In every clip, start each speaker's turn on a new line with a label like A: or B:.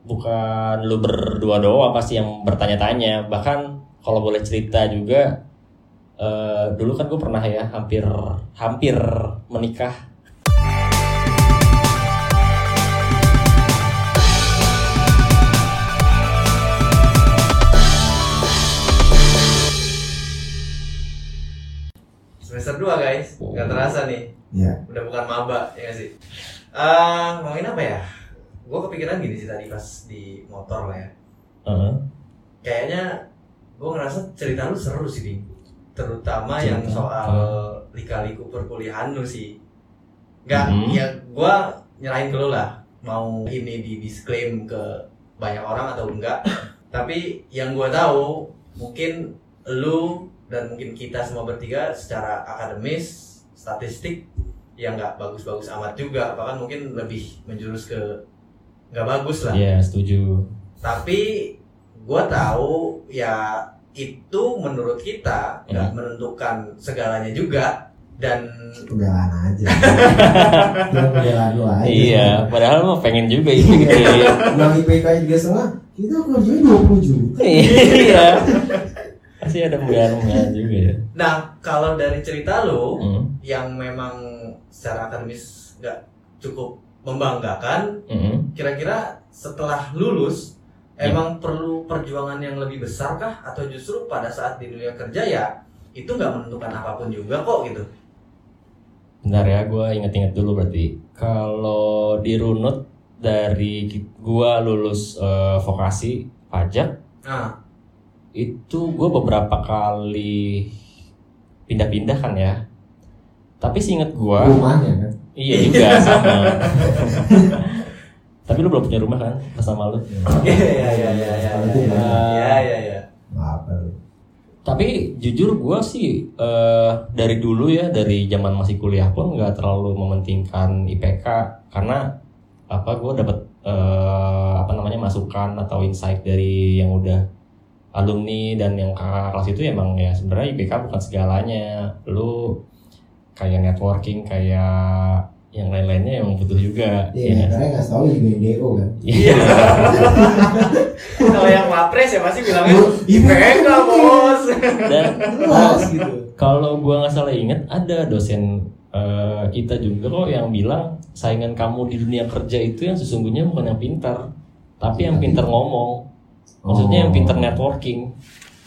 A: bukan lu berdua doang pasti yang bertanya-tanya bahkan kalau boleh cerita juga eh, dulu kan gue pernah ya hampir hampir menikah
B: Semester 2 guys, nggak terasa nih.
C: Iya.
B: Udah bukan maba, ya nggak sih? Eh, ngomongin apa ya? Gue kepikiran gini sih tadi pas di motor lah ya.
A: Heeh.
B: Kayaknya gue ngerasa cerita lu seru sih, Ding. Terutama
A: Cerita
B: yang soal lika-liku perkuliahan lu sih. Nggak,
A: Mhm.
B: ya gue nyerahin ke lu lah. Mau ini di disclaim ke banyak orang atau enggak. Tapi yang gue tahu, mungkin lu dan mungkin kita semua bertiga secara akademis, statistik yang nggak bagus-bagus amat juga, bahkan mungkin lebih menjurus ke nggak bagus lah.
A: Iya setuju
B: Tapi gue tahu ya itu menurut kita nggak
A: Hmm.
B: menentukan segalanya juga dan
C: Pembelaan aja. Pembelaan lu aja.
A: iya padahal mah pengen juga itu gitu
C: Uang IPK tiga setengah, kita kerjanya 20 juta.
A: iya pasti ada pembelaan juga ya
B: nah kalau dari cerita lo
A: Hmm.
B: yang memang secara akademis nggak cukup membanggakan
A: Hmm.
B: kira-kira setelah lulus
A: Ya.
B: emang perlu perjuangan yang lebih besar kah atau justru pada saat di dunia kerja ya itu nggak menentukan apa pun juga kok gitu
A: Bentar ya, gue inget-inget dulu berarti. Kalau di runut dari gua lulus eh, vokasi pajak,
B: nah
A: itu gue beberapa kali pindah-pindah kan ya. Tapi seinget gue,
C: Rumahnya kan.
A: Iya juga sama. Tapi lu belum punya rumah kan, pas sama lu.
B: iya iya iya iya iya iya iya iya iya
C: Apa lu?
A: Tapi jujur gue sih eh, dari dulu ya, dari zaman masih kuliah pun nggak terlalu mementingkan IPK karena apa gue dapat eh, apa namanya masukan atau insight dari yang udah alumni dan yang kakak kelas itu emang ya sebenarnya IPK bukan segalanya. Lu kayak networking kayak yang lain-lainnya yang butuh juga.
C: Iya,
A: ya.
C: karena nggak tahu juga DO kan.
A: Iya.
B: kalau yang lapres ya pasti bilangnya
C: Oh,
B: IPK bos
A: Dan
C: Jelas gitu.
A: Kalau gua nggak salah inget ada dosen eh, kita juga kok yang bilang saingan kamu di dunia kerja itu yang sesungguhnya bukan yang pintar, tapi yang pintar ngomong. Maksudnya yang pintar networking.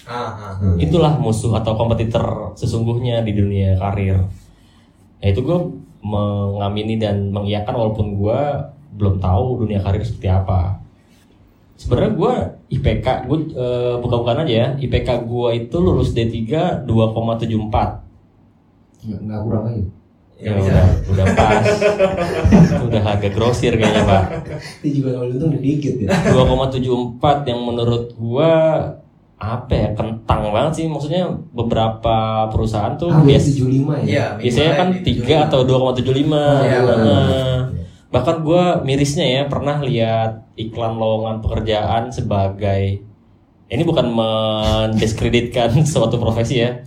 B: ah, ah.
C: Hmm.
A: Itulah musuh atau kompetitor sesungguhnya di dunia karir. Ya itu gue mengamini dan mengiyakan walaupun gua belum tahu dunia karir seperti apa. Sebenarnya gua IPK gue buka-bukaan aja ya. IPK gua itu lulus D3 2,74.
C: Nggak, nggak kurang lagi.
B: Ya,
A: Ya, udah, udah pas. Itu udah harga grosir kayaknya, Pak.
C: Itu juga kalau itu udah dikit ya.
A: 2,74 yang menurut gua apa ya kentang banget sih. Maksudnya beberapa perusahaan tuh bias-
C: 75 ya.
B: Iya,
A: biasanya kan 3 atau 2,75
B: Iya,
A: Nah,
C: benar.
A: bahkan gua mirisnya ya pernah lihat iklan lowongan pekerjaan sebagai ini bukan mendiskreditkan suatu profesi ya.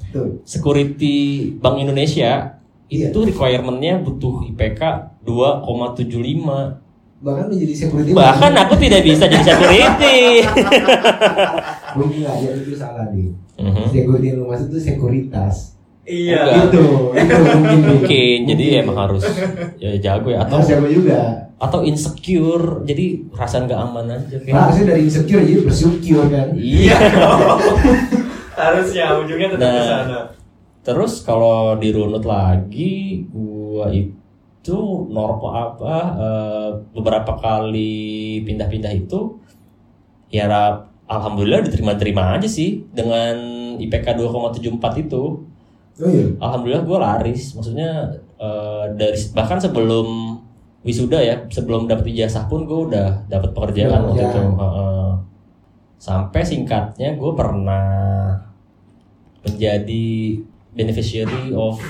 A: Security Bank Indonesia
C: Iya.
A: itu requirementnya butuh IPK 2,75
C: Bahkan lu jadi security.
A: bahkan aku tidak bisa jadi security
C: Mungkin jadi itu salah nih.
A: Mhm.
C: Security yang lu maksud itu sekuritas.
B: iya
A: Enggak.
C: Itu, itu mungkin.
A: mungkin jadi
C: Mungkin.
A: emang harus ya jago ya atau
C: siapa juga.
A: atau insecure jadi perasaan gak aman aja kayak
C: Harusnya dari insecure jadi bersyukur kan.
A: iya
B: harusnya ujungnya tetap
A: Nah.
B: sana
A: terus kalau dirunut lagi gua itu normal apa eh, beberapa kali pindah-pindah itu ya alhamdulillah diterima-terima aja sih dengan IPK 2,74 itu
C: Oh iya.
A: alhamdulillah gue laris maksudnya eh, dari bahkan sebelum wisuda ya sebelum dapat ijazah pun gue udah dapat pekerjaan waktu itu
C: Pekerjaan.
A: Heeh. sampai singkatnya gue pernah menjadi beneficiary of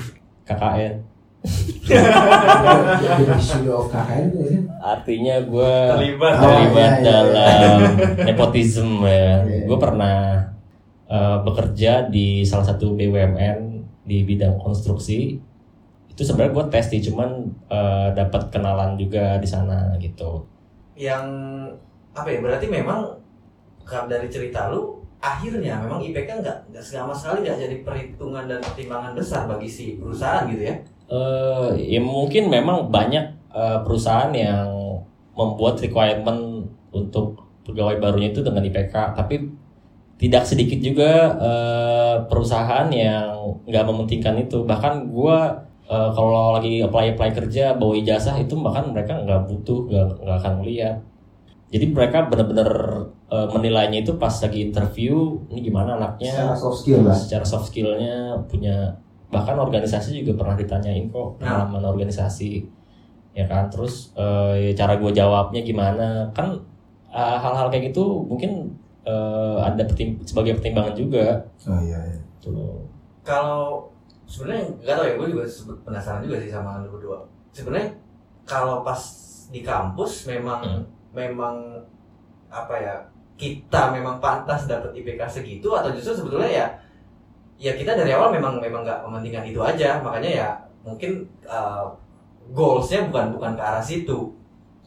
A: KKN
C: Ya.
A: artinya gue
B: Terlibat.
A: terlibat
C: Oh, iya, iya,
A: dalam nepotisme ya
C: Iya.
A: gue pernah eh, bekerja di salah satu BUMN di bidang konstruksi itu sebenarnya gue tes sih cuman eh, dapat kenalan juga di sana gitu
B: yang apa ya berarti memang dari cerita lu akhirnya memang IPK nggak nggak sama sekali nggak jadi perhitungan dan pertimbangan besar bagi si perusahaan gitu ya
A: Eh, ya mungkin memang banyak eh, perusahaan yang membuat requirement untuk pegawai barunya itu dengan IPK, tapi tidak sedikit juga eh, perusahaan yang nggak mementingkan itu. Bahkan gua eh, kalau lagi apply apply kerja bawa ijazah itu bahkan mereka nggak butuh, nggak nggak akan melihat. Jadi mereka benar-benar eh, menilainya itu pas lagi interview, ini gimana anaknya,
C: secara soft skill lah
A: secara soft skillnya punya bahkan organisasi juga pernah ditanyain kok pengalaman organisasi. Ya kan? Terus eh, cara gue jawabnya gimana? Kan eh, hal-hal kayak gitu mungkin eh, ada pertim- sebagai pertimbangan juga.
C: Oh iya iya.
A: Gitu. Loh.
B: kalau sebenarnya nggak tahu ya gue juga penasaran juga sih sama lu berdua. Sebenarnya kalau pas di kampus memang
A: Hmm.
B: memang apa ya kita memang pantas dapat IPK segitu atau justru sebetulnya ya ya kita dari awal memang memang nggak mementingkan itu aja makanya ya mungkin uh, goalsnya bukan bukan ke arah situ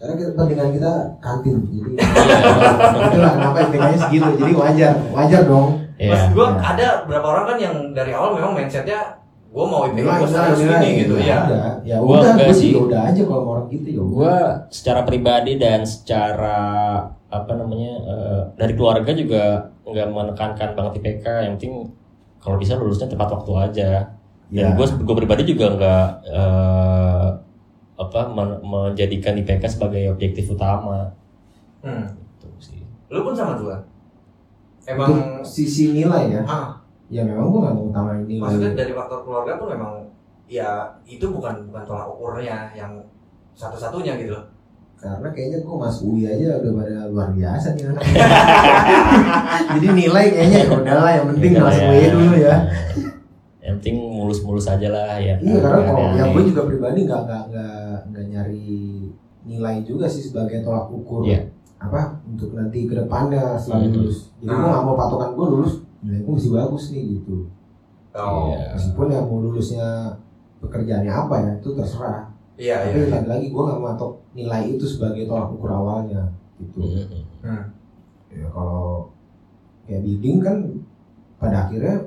C: karena kita kepentingan kita kantin jadi
A: Iya.
C: itulah kenapa IPK-nya segitu jadi wajar wajar dong
A: Iya.
B: Mas gue
C: iya.
B: ada beberapa orang kan yang dari awal memang mindsetnya gue mau IPK gue
C: nilai,
B: gini gitu
C: ya
B: ya
C: udah ya
A: Gua
C: udah gue
A: sih.
C: juga udah aja kalau mau orang gitu ya
A: gue secara pribadi dan secara apa namanya eh, dari keluarga juga nggak menekankan banget IPK yang penting kalau bisa lulusnya tepat waktu aja.
C: Ya
A: dan gue gue pribadi juga nggak eh, apa men- menjadikan IPK sebagai objektif utama.
B: Hmm.
A: gitu sih.
B: Lu pun sama juga? Emang
C: untuk sisi nilai ya?
B: Ah.
C: Ya memang gue gak mau utamain nilai.
B: Maksudnya dari faktor keluarga pun memang ya itu bukan bukan tolak ukurnya yang satu-satunya gitu loh
C: karena kayaknya gue mas UI aja udah pada luar biasa nih anak jadi nilai kayaknya ya udahlah yang penting
A: Ya,
C: masuk
A: ya.
C: UI dulu ya
A: yang penting mulus-mulus aja lah ya
C: iya karena kalau yang gue juga pribadi nggak nggak nggak nggak nyari nilai juga sih sebagai tolak ukur
A: Iya.
C: apa untuk nanti ke depannya setelah
A: Hmm.
C: lulus jadi gue
B: Ah.
C: nggak mau patokan gue lulus nilai gue mesti bagus nih gitu
B: oh
A: Iya.
C: meskipun yang mau lulusnya pekerjaannya apa ya itu terserah
B: iya iya
C: tapi lagi-lagi gue nggak matok nilai itu sebagai tolak ukur awalnya gitu.
A: Mhm.
B: Hmm.
C: ya kalau kayak bidding kan pada akhirnya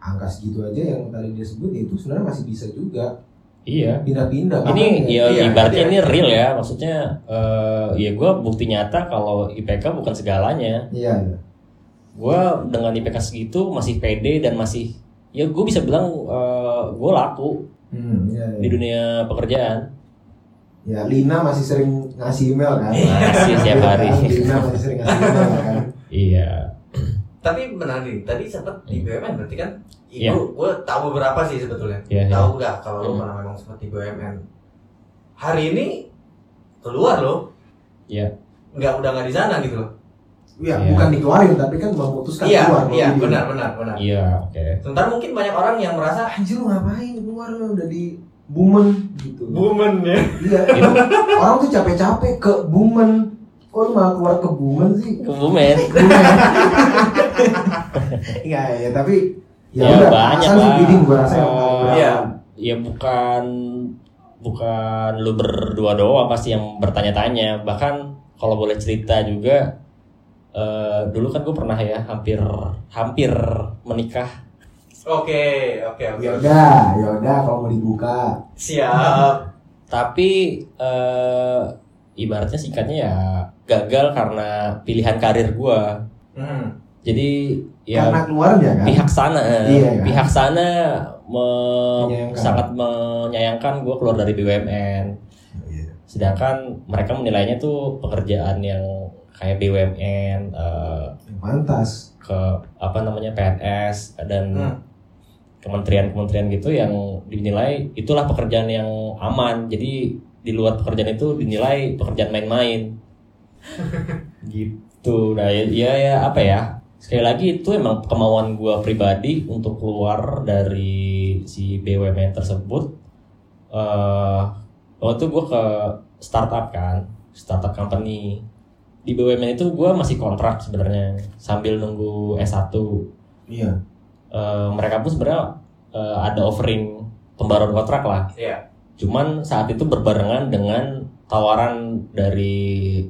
C: angka segitu aja yang tadi dia sebut ya itu sebenarnya masih bisa juga.
A: Iya.
C: Pindah-pindah.
A: Ini ya
B: iya,
A: ibaratnya
B: iya.
A: ini real ya maksudnya eh, ya gue bukti nyata kalau IPK bukan segalanya.
C: Iya iya.
A: Gue dengan IPK segitu masih pede dan masih ya gue bisa bilang gue laku
C: hmm, iya, iya.
A: di dunia pekerjaan.
C: Ya Lina masih sering ngasih email kan?
A: Masih setiap hari.
C: Lina masih sering ngasih email kan?
A: Iya.
B: Tapi benar nih tadi sempat di BUMN berarti kan?
A: Iya.
B: Ibu, gue tahu beberapa sih sebetulnya.
A: Iya,
B: tahu nggak kalau lu
A: Hmm.
B: pernah memang sempat di BUMN hari ini keluar loh.
A: Iya.
B: nggak udah nggak di sana gitu loh
C: ya
A: Iya.
C: bukan dikeluarin tapi kan memutuskan
B: iya
C: keluar
B: iya
C: di-
B: benar benar benar.
A: Iya oke.
B: Sementara mungkin banyak orang yang merasa
C: anjir lu ngapain? Keluar lu udah di Bumen gitu.
B: Bumen ya?
C: Iya orang tuh capek-capek ke Bumen. Kok lu malah keluar ke Bumen sih?
A: Kebumen
C: Iya, ya, tapi ya,
A: Ya,
C: udah,
A: banyak
C: asal sih
A: lah.
C: bidding gua rasa yang
A: Eh,
C: paling
B: Iya.
A: ya bukan bukan lu berdua doang pasti yang bertanya-tanya. Bahkan kalau boleh cerita juga eh, dulu kan gue pernah ya hampir hampir menikah
B: oke oke oke
C: Ya udah, ya udah kalau mau dibuka.
B: siap
A: tapi eh, ibaratnya singkatnya ya gagal karena pilihan karir gue
B: hmm.
A: jadi ya
C: Karena keluarnya kan.
A: pihak sana
C: Iya, kan?
A: pihak sana me-
C: Menyayangkan.
A: sangat menyayangkan gue keluar dari BUMN
C: Iya.
A: sedangkan mereka menilainya tuh pekerjaan yang kayak BUMN eh,
C: Yang pantas.
A: ke apa namanya PNS dan
B: Hmm.
A: kementerian-kementerian gitu yang dinilai itulah pekerjaan yang aman. Jadi di luar pekerjaan itu dinilai pekerjaan main-main. Gitu. Nah ya, ya ya apa ya? Sekali lagi itu emang kemauan gua pribadi untuk keluar dari si BUMN tersebut. Eh waktu itu gua ke startup kan startup company di BUMN itu gua masih kontrak sebenarnya sambil nunggu S1
C: Iya.
A: Eh, mereka pun sebenarnya eh, ada offering pembaruan kontrak lah.
B: Iya.
A: cuman saat itu berbarengan dengan tawaran dari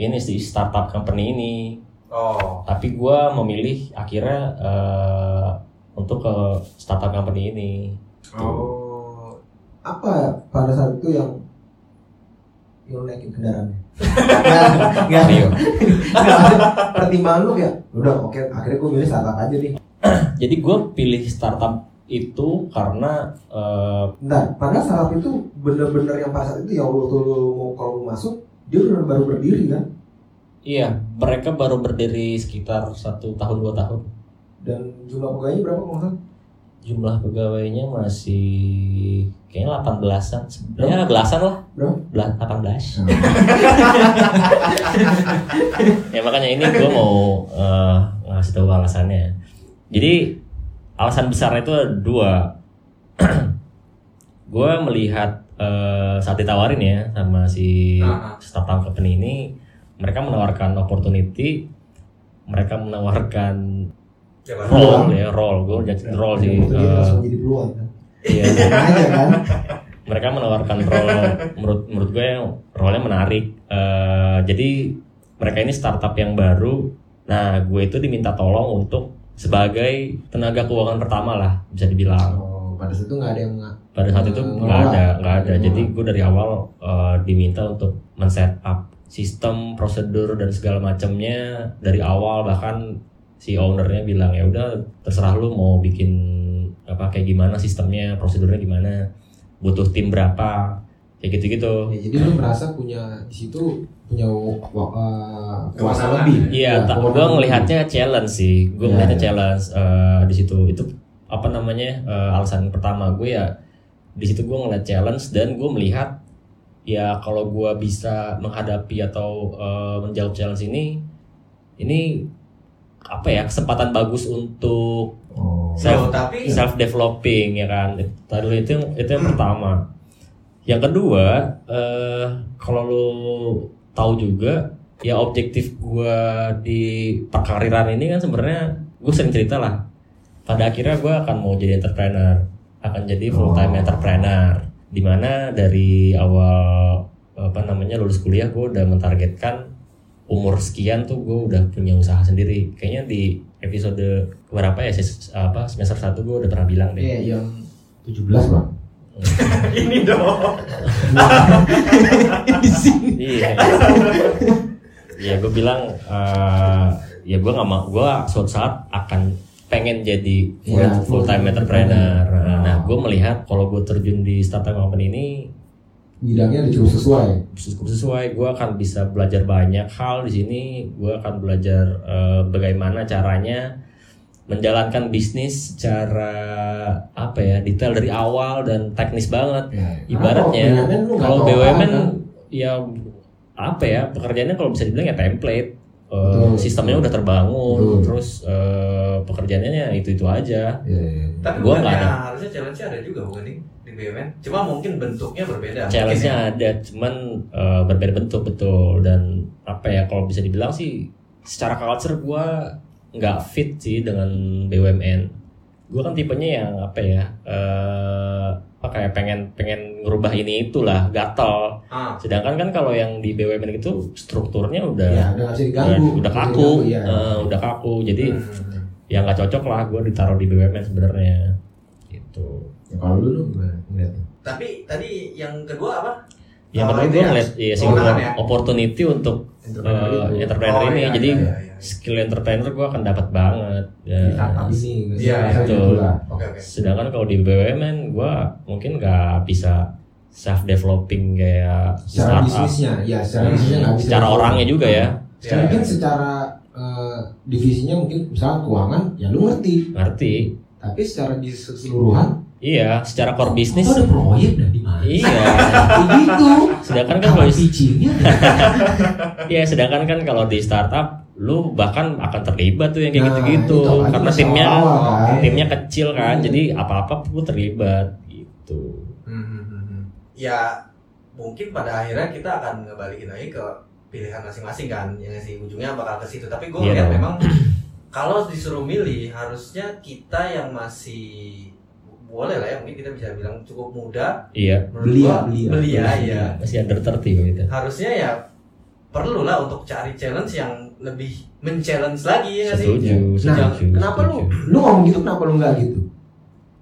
A: ini sih startup company ini.
B: Oh,
A: tapi gue memilih akhirnya eh, untuk ke startup company ini.
C: Oh, apa pada saat itu yang yang naikin kendaraannya?
A: Rio.
C: nggak ada pertimbangan lu ya. Udah oke, akhirnya gue milih startup aja nih.
A: jadi gue pilih startup itu karena eh,
C: Bentar, padahal startup itu bener-bener yang pada saat itu ya waktu lu mau kalau lu masuk dia bener baru berdiri kan
A: iya mereka baru berdiri sekitar satu tahun dua tahun
C: dan jumlah pegawainya berapa salah?
A: Jumlah pegawainya masih kayaknya 18-an sebenarnya belasan lah.
C: Berapa?
A: Bela- 18 ya makanya ini gue mau eh, ngasih tahu alasannya. Jadi alasan besar itu ada dua. Gue melihat eh, saat ditawarin ya sama si
B: Ah, ah.
A: startup company ini mereka menawarkan opportunity mereka menawarkan
B: Jabatan.
A: role ya role gue jadi role sih eh,
C: langsung jadi peluang kan?
A: iya.
C: Aja kan?
A: Mereka menawarkan role menurut menurut gue role-nya menarik. Eh, jadi mereka ini startup yang baru. Nah gue itu diminta tolong untuk sebagai tenaga keuangan pertama lah bisa dibilang.
C: Oh, pada saat itu nggak ada yang
A: pada saat itu nggak ada nggak ada. Jadi gue dari awal eh, diminta untuk men-set up sistem prosedur dan segala macamnya dari awal. Bahkan si ownernya bilang ya udah terserah lu mau bikin apa kayak gimana sistemnya prosedurnya gimana butuh tim berapa kayak gitu gitu
C: ya, jadi lu merasa punya di situ punya uh, kuasa lebih
A: iya
C: Ya,
A: tak gue ngelihatnya challenge sih. Gue
C: Iya,
A: ngelihatnya
C: iya.
A: challenge eh, di situ. Itu apa namanya eh, alasan pertama gue ya di situ gue ngeliat challenge dan gue melihat ya kalau gue bisa menghadapi atau eh, menjawab challenge ini ini apa ya kesempatan bagus untuk
C: oh.
A: self
B: Loh, tapi
A: self developing ya kan? Tadi itu yang itu yang pertama. Yang kedua eh kalau lu tahu juga ya objektif gua di perkariran ini kan sebenarnya gue sering cerita lah. Pada akhirnya gua akan mau jadi entrepreneur. Akan jadi full time
C: Oh.
A: entrepreneur. Di mana dari awal apa namanya lulus kuliah gue udah mentargetkan umur sekian tuh gue udah punya usaha sendiri. Kayaknya di episode berapa ya ses- apa semester 1 gue udah pernah bilang deh.
C: Iya, yang 17 bang.
B: Ini dong.
C: di sini
A: iya ya gue bilang eh, ya gue nggak mau gue suatu saat akan pengen jadi full,
C: Iya,
A: full time entrepreneur. nah gue melihat kalau gue terjun di startup company ini
C: bidangnya cukup sesuai.
A: Cukup sesuai. Gue akan bisa belajar banyak hal di sini. Gue akan belajar eh, bagaimana caranya menjalankan bisnis secara apa ya detail dari awal dan teknis banget.
C: Ya,
A: ibaratnya
C: karena lu nggak
A: kalau BUMN
C: kan?
A: ya apa ya pekerjaannya kalau bisa dibilang ya template Eh,
C: Betul,
A: sistemnya udah terbangun
C: Betul.
A: terus eh, pekerjaannya ya itu itu aja
C: Iya, iya, iya.
B: Tapi
A: Gua nggak ada.
B: harusnya challenge-nya ada juga bukan nih di BUMN? Cuma mungkin bentuknya berbeda.
A: challenge-nya
B: ya.
A: ada cuman eh, berbeda bentuk betul dan apa ya kalau bisa dibilang sih secara culture gua nggak fit sih dengan BUMN gue kan tipenya yang apa ya eh apa kayak pengen pengen ngerubah ini itulah gatel
B: Ah,
A: sedangkan kan kalau yang di BUMN itu strukturnya udah
C: ya udah
A: udah,
C: diganggu
A: udah kaku
C: diganggu, iya.
A: Eh, udah kaku jadi
B: hmm.
A: ya nggak cocok lah gue ditaruh di BUMN sebenarnya gitu
C: Ya, kalau lu lu gimana ngeliatnya?
B: Tapi tadi yang kedua apa?
A: yang
B: Oh,
A: pertama
B: ini
A: gue
B: ya,
A: ngeliat ya sih
B: ya?
A: opportunity untuk
C: Entrepreneur itu.
A: entrepreneur
B: Oh,
A: ini
B: iya,
A: jadi
B: iya, iya.
A: Skill entrepreneur gue akan dapat banget ya.
C: Di startup ini?
B: Iya,
C: Rasanya
A: betul.
C: lah.
B: Oke oke.
A: sedangkan kalau di BUMN gue mungkin nggak bisa self developing kayak
C: secara
A: startup
C: bisnisnya ya secara
B: Hmm.
C: bisnisnya nggak bisa
A: secara orangnya juga ya
B: Iya,
C: mungkin
B: iya.
C: secara eh, divisinya mungkin misalnya keuangan ya lu ngerti
A: ngerti
C: tapi secara di keseluruhan
A: iya secara core bisnis
C: itu ada proyek dah di mana
A: iya
C: kayak gitu
A: sedangkan kan kalau
C: pitchingnya
A: ya sedangkan kan kalau di startup lu bahkan akan terlibat tuh yang kayak
C: Nah,
A: gitu-gitu
C: itu apalagi
A: karena timnya
C: awal, kan.
A: timnya kecil kan
C: Hmm.
A: jadi apa-apa pun terlibat gitu
B: Hmm, hmm, hmm, hmm. Ya mungkin pada akhirnya kita akan ngebalikin lagi ke pilihan masing-masing kan, yang sih ujungnya bakal ke situ. Tapi gue
A: Iya
B: ngeliat
A: dong.
B: memang kalau disuruh milih harusnya kita yang masih boleh lah ya mungkin kita bisa bilang cukup muda
A: iya
C: Belia, belia.
B: belia, ya
A: masih under 30 gitu
B: harusnya ya perlu lah untuk cari challenge yang lebih men-challenge lagi ya sih?
A: Setuju,
C: Nah,
A: setuju.
C: kenapa lu
A: setuju.
C: lu ngomong gitu kenapa lu nggak gitu?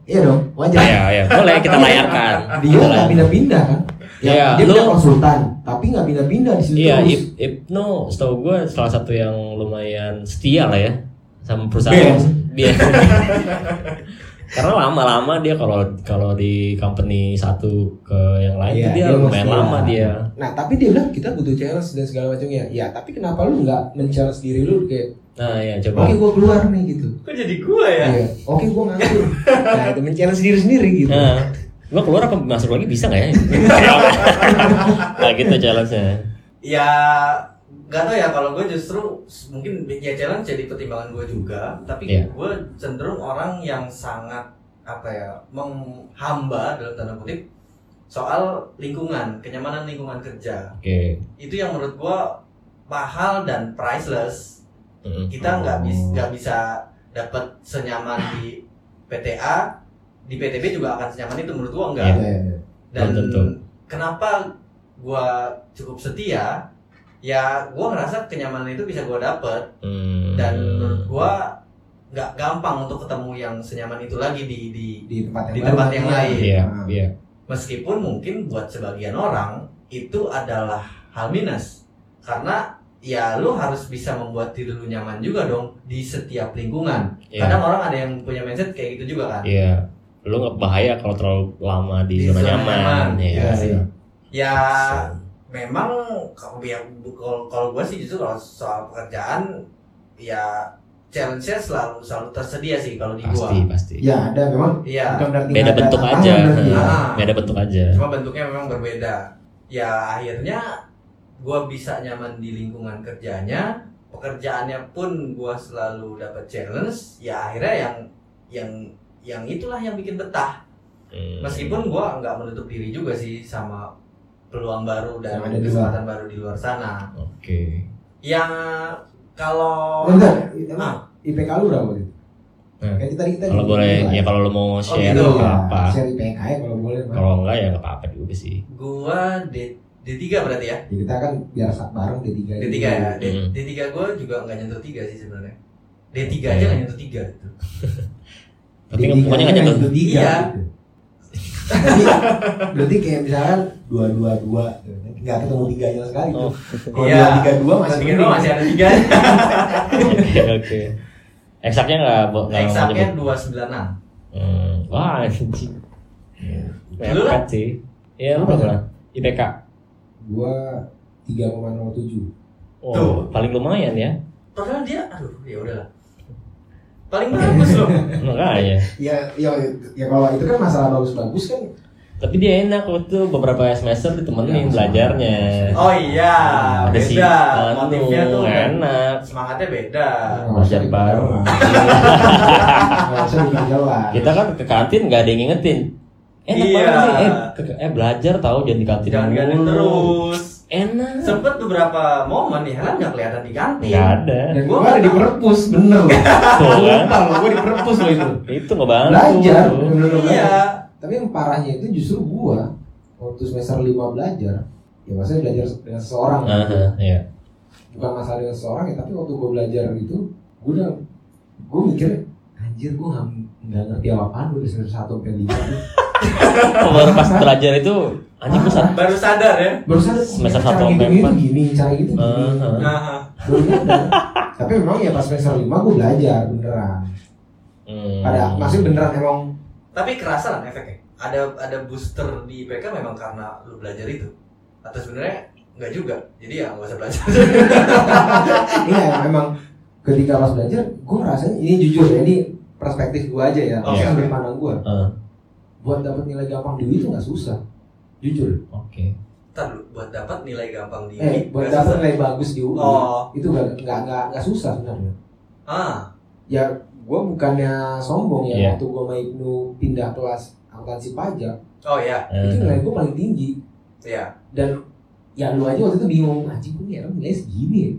C: Iya dong, wajar.
A: Iya, iya, boleh kita layarkan.
C: Dia nggak pindah-pindah kan? Ya,
A: Iya,
C: dia
A: lu-
C: pindah konsultan, tapi nggak pindah-pindah di situ
A: Iya,
C: terus.
A: Ip- Ibnu setahu gue salah satu yang lumayan setia lah ya sama perusahaan dia. Karena lama-lama dia kalau kalau di company satu ke yang lain tuh dia
C: dia
A: lumayan lama dia.
C: Nah, tapi dia bilang kita butuh challenge dan segala macamnya. Ya, tapi kenapa lu nggak men-challenge diri lu kayak,
A: Nah, ya
C: oke
A: coba.
C: gua keluar nih gitu.
B: Kok jadi gua ya?
C: Iya, oke gua nganggur. nah, itu men-challenge diri sendiri gitu.
A: Nah, gua keluar apa masuk lagi bisa nggak ya? nah gitu challenge-nya.
B: Ya nggak tahu ya kalau gue justru mungkin ya challenge jadi pertimbangan gue juga tapi
A: Iya.
B: gue cenderung orang yang sangat apa ya menghamba dalam tanda kutip soal lingkungan kenyamanan lingkungan kerja
A: Oke.
B: itu yang menurut gue mahal dan priceless
A: Mm.
B: kita nggak bisa nggak bisa dapat senyaman di PTA di PTB juga akan senyaman itu menurut gue enggak
C: Iya, iya, iya.
B: dan
A: tentu.
B: kenapa gua cukup setia ya gua ngerasa kenyamanan itu bisa gua dapet
A: Hmm.
B: dan menurut gua nggak gampang untuk ketemu yang senyaman itu lagi di di
C: di tempat yang
B: Di tempat yang lain.
A: Iya,
C: Nah,
A: iya.
B: meskipun mungkin buat sebagian orang itu adalah hal minus karena ya lu harus bisa membuat diri lu nyaman juga dong di setiap lingkungan
A: Iya.
B: kadang orang ada yang punya mindset kayak gitu juga kan
A: Iya. Lu nggak bahaya kalau terlalu lama di,
B: Di
A: zona,
B: zona
A: nyaman.
B: nyaman,
A: Iya.
C: Iya, iya.
B: ya memang kalau ya kalau kalau gue sih justru kalau soal pekerjaan ya challenge-nya selalu selalu tersedia sih kalau di
A: Pasti,
B: gua.
A: pasti.
C: Ya, ada memang
B: Iya.
A: Beda bentuk aja.
C: berarti ya.
B: Ah.
A: Beda bentuk aja.
B: Cuma bentuknya memang berbeda. Ya akhirnya gua bisa nyaman di lingkungan kerjanya, pekerjaannya pun gua selalu dapat challenge. Ya akhirnya yang yang yang itulah yang bikin betah.
A: Hmm.
B: Meskipun gua nggak menutup diri juga sih sama peluang baru dan
C: ada di
B: kesempatan baru di luar sana.
A: Oke.
B: Yang kalau
C: Bentar, emang
B: Ah.
C: IPK lu berapa gitu?
A: Nah,
C: Kayak tadi kita
A: Kalau boleh, ya kalau lu mau share
B: gitu.
A: nggak
C: Iya,
A: apa.
C: Share IPK ya kalau boleh.
A: Kalau enggak ya nggak apa-apa juga sih.
B: gua D D3 berarti ya?
C: Ya, kita kan biar bareng D3
B: D3 ya. D,
A: Hmm.
B: D3 gua juga nggak nyentuh 3 sih sebenarnya. D3
A: Oke.
B: aja nggak nyentuh 3 gitu.
A: Tapi pokoknya nggak nyentuh.
C: tiga
B: Iya.
C: Jadi berarti kayak misalkan dua dua dua nggak ketemu tiganya sekali tuh.
A: Oh.
C: Kalau
B: Iya.
C: dua tiga dua masih
B: Masih
C: mending.
B: masih ada 3.
A: Oke, Oke. Eksaknya nggak nggak
B: Eksaknya
A: nyebut.
B: 296.
A: Hmm. Wah, anjing.
B: Lu lah?
A: Sih. Iya, lu berapa? IPK.
C: Gua tiga koma nol tujuh.
A: Oh,
B: Tuh.
A: paling lumayan ya.
B: Padahal dia aduh ya udahlah. Paling bagus loh.
A: Makanya.
C: Ya, ya, ya kalau itu kan masalah bagus-bagus kan.
A: Tapi dia enak waktu beberapa semester ditemenin
C: Ya,
A: belajarnya.
B: Oh iya,
A: Ada
B: beda.
A: anu,
B: Motifnya tuh
A: enak.
B: semangatnya beda.
A: Belajar baru.
C: Bikin jelas.
A: Kita kan ke kantin nggak ada yang ngingetin. Enak
B: Iya.
A: banget sih. Eh, ke- eh belajar tahu jangan di kantin
B: Jangan terus.
A: Enak.
B: Sempet beberapa momen nih Helen nggak kelihatan di kantin.
A: Nggak ada.
C: Dan
B: Gua
C: gua ada di perpus, bener loh.
A: Tuh kan.
C: Sumpah loh, gua di perpus loh itu.
A: Itu ngebantu.
C: Belajar.
B: Iya.
C: Tapi yang parahnya itu justru gua waktu semester 5 belajar, ya maksudnya belajar dengan seseorang.
A: Aha, iya.
C: Bukan masalah dengan seseorang ya, tapi waktu gua belajar itu, gua udah gua mikir anjir gua nggak ngerti apa-apaan gua dari semester 1 sampai 5 tuh.
A: Oh, baru pas belajar itu anjing gue sadar.
B: Baru sadar ya.
C: Baru sadar
A: Semester satu sampai empat.
C: gini, cara gitu gini.
A: Aha.
B: Nah,
C: Baru nyadar. Tapi memang ya pas semester 5 gua belajar beneran.
A: Hmm.
C: Ada maksudnya beneran emang
B: tapi kerasa kan efeknya. Ada ada booster di IPK memang karena lu belajar itu. Atau sebenarnya nggak juga. Jadi ya nggak usah belajar.
C: Iya memang ketika pas belajar gue ngerasain ini jujur ya ini perspektif gue aja ya
B: Oke,
C: okay,
B: oke.
C: sudut pandang gue
A: Ah,
C: buat dapat nilai gampang di UI itu nggak susah jujur
A: Oke.
B: Ntar dulu, buat dapat nilai gampang di
C: eh buat dapat
B: susah.
C: nilai bagus di UI
B: Oh.
C: itu nggak nggak nggak nggak susah sebenarnya
B: Ah,
C: ya gue bukannya sombong ya
A: Iya.
C: waktu gue mau Ibnu pindah kelas akuntansi pajak
B: oh ya,
C: itu
A: Ah.
C: nilai gue paling tinggi
B: ya.
C: dan ya lu aja waktu itu bingung anjing gue nih orang nilai segini ya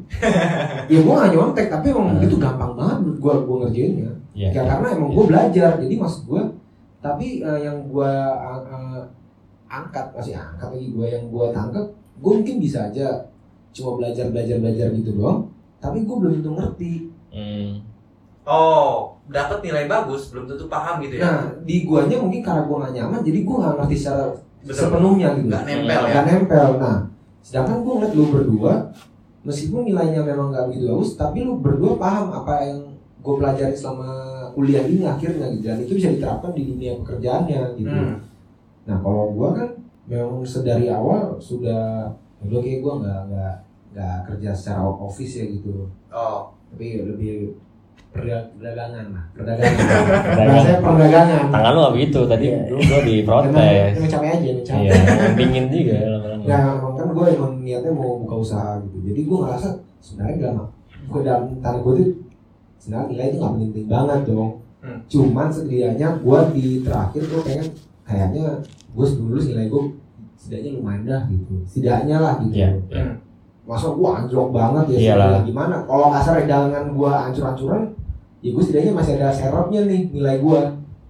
C: ya gue gak nyontek tapi emang
A: Hmm.
C: itu gampang banget menurut gue gue ngerjainnya
A: Iya.
C: ya karena emang gue belajar jadi maksud gue tapi eh, yang gue angkat masih angkat lagi gue yang gue tangkap gue mungkin bisa aja cuma belajar belajar belajar gitu doang tapi gue belum tentu ngerti
A: Hmm.
B: Oh, dapat nilai bagus belum tentu paham gitu ya.
C: nah di guanya mungkin karena gue gak nyaman jadi gue gak ngerti secara
B: Betul.
C: sepenuhnya gitu
B: Nggak nempel ya.
C: Nggak nempel nah sedangkan gue ngeliat lu berdua meskipun nilainya memang gak begitu bagus tapi lu berdua paham apa yang gue pelajari selama kuliah ini akhirnya gitu dan itu bisa diterapkan di dunia pekerjaannya gitu
B: Hmm.
C: Nah kalau gua kan memang sedari awal sudah udah kayak gua nggak nggak nggak kerja secara office ya gitu,
B: Oh,
C: tapi lebih perda- perdagangan lah, perdagangan.
A: Perdagangan.
C: Bahasanya perdagangan.
A: Tangan lu gak begitu tadi
C: Iya.
A: lu gua di protes.
C: emang capek aja, emang capek.
A: Iya, pingin juga lama-lama.
C: Nah, kan gue emang niatnya mau buka usaha gitu. Jadi gue ngerasa sebenarnya dalam gue dalam tanda gue tuh sebenarnya nilai itu nggak penting banget dong.
B: Hmm.
C: Cuman setidaknya gue di terakhir gue pengen kayaknya gue sebelum lulus nilai gue setidaknya lumayan dah gitu. Setidaknya lah gitu.
A: Iya. iya.
B: Hmm.
C: Masa gue anjlok banget ya
A: Iyalah.
C: gimana? Kalau kasar dagangan gue ancur-ancuran, ya gue setidaknya masih ada serapnya nih nilai gue.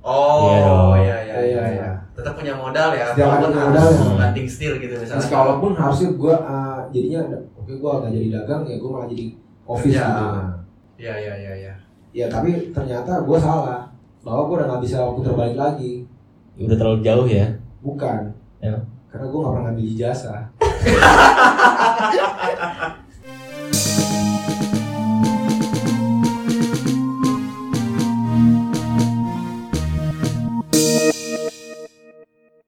B: Oh,
A: Iya
B: iya iya iya.
C: Iya.
B: iya. Tetap punya modal ya.
C: Setiap
B: Walaupun
C: ada
B: harus
C: modal
A: ya.
B: banting setir gitu misalnya.
C: Terus kalaupun harusnya gue uh, jadinya oke gue nggak jadi dagang ya gue malah jadi office
B: Kerja.
C: gitu.
B: Iya iya iya iya.
C: Ya tapi ternyata gue salah bahwa gue udah nggak bisa putar balik lagi.
A: Udah terlalu jauh ya.
C: Bukan.
A: Ya.
C: Karena gue nggak pernah ngambil ijazah.